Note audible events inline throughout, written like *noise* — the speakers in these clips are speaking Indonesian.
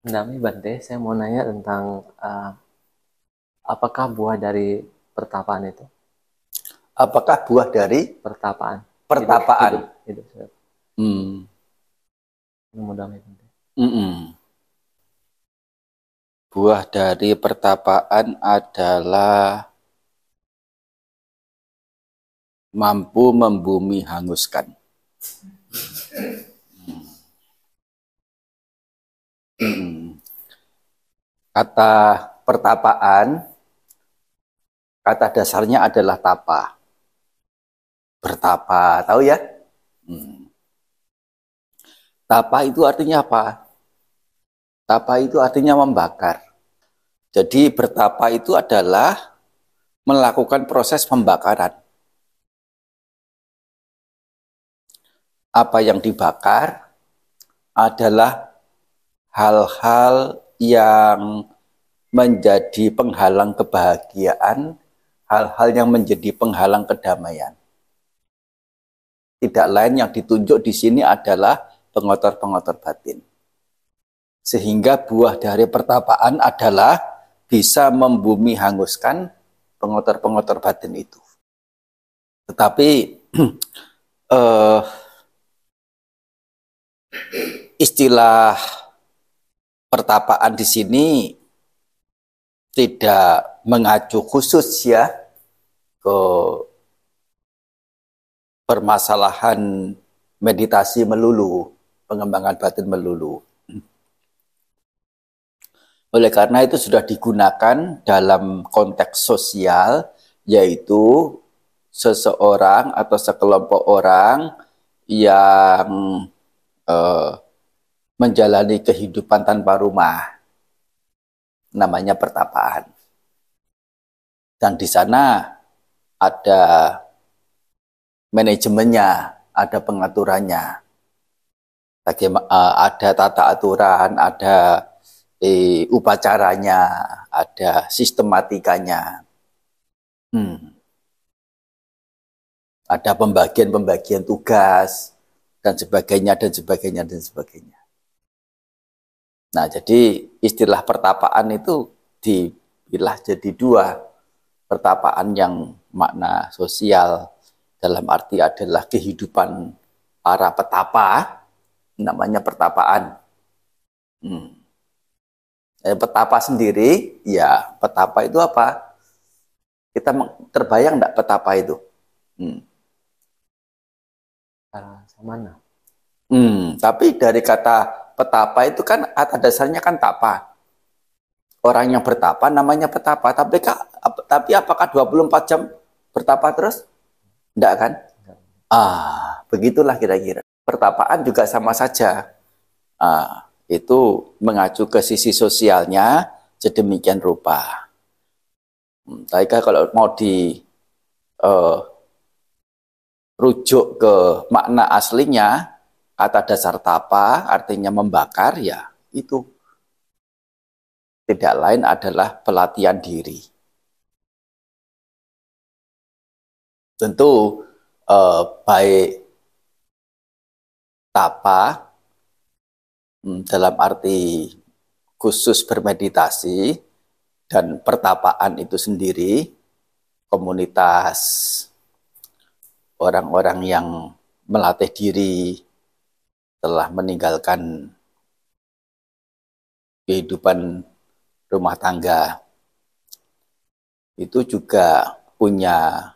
Nami Bante, saya mau nanya tentang uh, apakah buah dari pertapaan itu? Apakah buah dari pertapaan? Pertapaan. Hidup, hidup, hidup. Hmm. Mudah Bante. Mm -mm. Buah dari pertapaan adalah mampu membumi hanguskan. Hmm. *clears throat* Kata pertapaan, kata dasarnya adalah tapa. Bertapa, tahu ya? Hmm. Tapa itu artinya apa? Tapa itu artinya membakar. Jadi bertapa itu adalah melakukan proses pembakaran. Apa yang dibakar adalah hal-hal yang menjadi penghalang kebahagiaan, hal-hal yang menjadi penghalang kedamaian. Tidak lain yang ditunjuk di sini adalah pengotor-pengotor batin. Sehingga buah dari pertapaan adalah bisa membumi hanguskan pengotor-pengotor batin itu. Tetapi uh, *clears throat* istilah pertapaan di sini tidak mengacu khusus ya ke permasalahan meditasi melulu, pengembangan batin melulu. Oleh karena itu sudah digunakan dalam konteks sosial, yaitu seseorang atau sekelompok orang yang eh, menjalani kehidupan tanpa rumah, namanya pertapaan. Dan di sana ada manajemennya, ada pengaturannya, eh, ada tata aturan, ada eh, upacaranya, ada sistematikanya. Hmm. Ada pembagian-pembagian tugas dan sebagainya dan sebagainya dan sebagainya. Nah, jadi istilah pertapaan itu dipilah jadi dua. Pertapaan yang makna sosial dalam arti adalah kehidupan para petapa, namanya pertapaan. Hmm. Eh, petapa sendiri, ya petapa itu apa? Kita terbayang enggak petapa itu? Hmm. mana? Hmm, tapi dari kata petapa itu kan kata dasarnya kan tapa. Orang yang bertapa namanya petapa. Tapi tapi apakah 24 jam bertapa terus? Enggak kan? Ah, begitulah kira-kira. Pertapaan juga sama saja. Ah, itu mengacu ke sisi sosialnya sedemikian rupa. Hmm, tapi kalau mau di uh, rujuk ke makna aslinya, kata dasar tapa artinya membakar ya itu tidak lain adalah pelatihan diri. Tentu uh, baik tapa Hmm, dalam arti khusus bermeditasi dan pertapaan itu sendiri komunitas orang-orang yang melatih diri telah meninggalkan kehidupan rumah tangga itu juga punya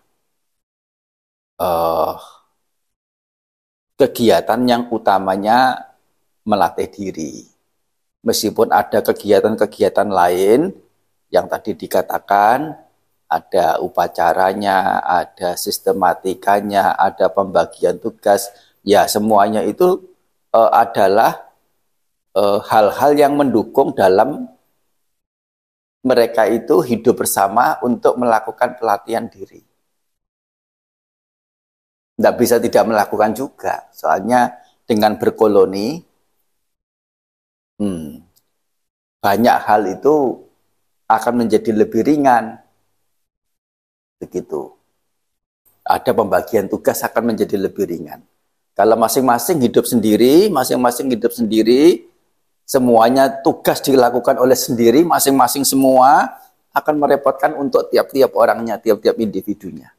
uh, kegiatan yang utamanya melatih diri. Meskipun ada kegiatan-kegiatan lain yang tadi dikatakan, ada upacaranya, ada sistematikanya, ada pembagian tugas, ya semuanya itu uh, adalah eh, hal-hal uh, yang mendukung dalam mereka itu hidup bersama untuk melakukan pelatihan diri. Tidak bisa tidak melakukan juga, soalnya dengan berkoloni hmm, banyak hal itu akan menjadi lebih ringan. Begitu. Ada pembagian tugas akan menjadi lebih ringan. Kalau masing-masing hidup sendiri, masing-masing hidup sendiri, semuanya tugas dilakukan oleh sendiri masing-masing semua akan merepotkan untuk tiap-tiap orangnya, tiap-tiap individunya.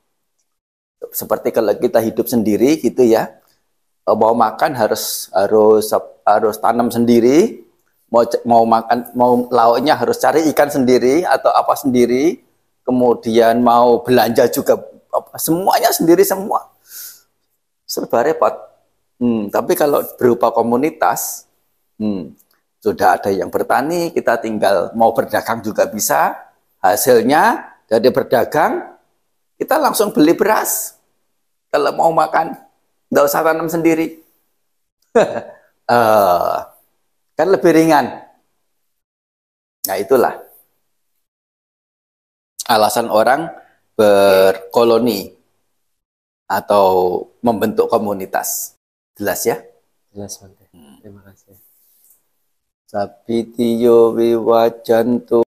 Seperti kalau kita hidup sendiri gitu ya, mau makan harus harus harus tanam sendiri, mau mau makan mau lauknya harus cari ikan sendiri atau apa sendiri, kemudian mau belanja juga semuanya sendiri semua. Serba repot. Hmm, tapi kalau berupa komunitas, hmm, sudah ada yang bertani, kita tinggal mau berdagang juga bisa, Hasilnya dari berdagang, kita langsung beli beras. Kalau mau makan, nggak usah tanam sendiri. uh, *laughs* kan lebih ringan. Nah itulah alasan orang berkoloni atau membentuk komunitas. Jelas ya? Jelas, Bante. Hmm. Terima kasih. Sabitiyo wiwajantu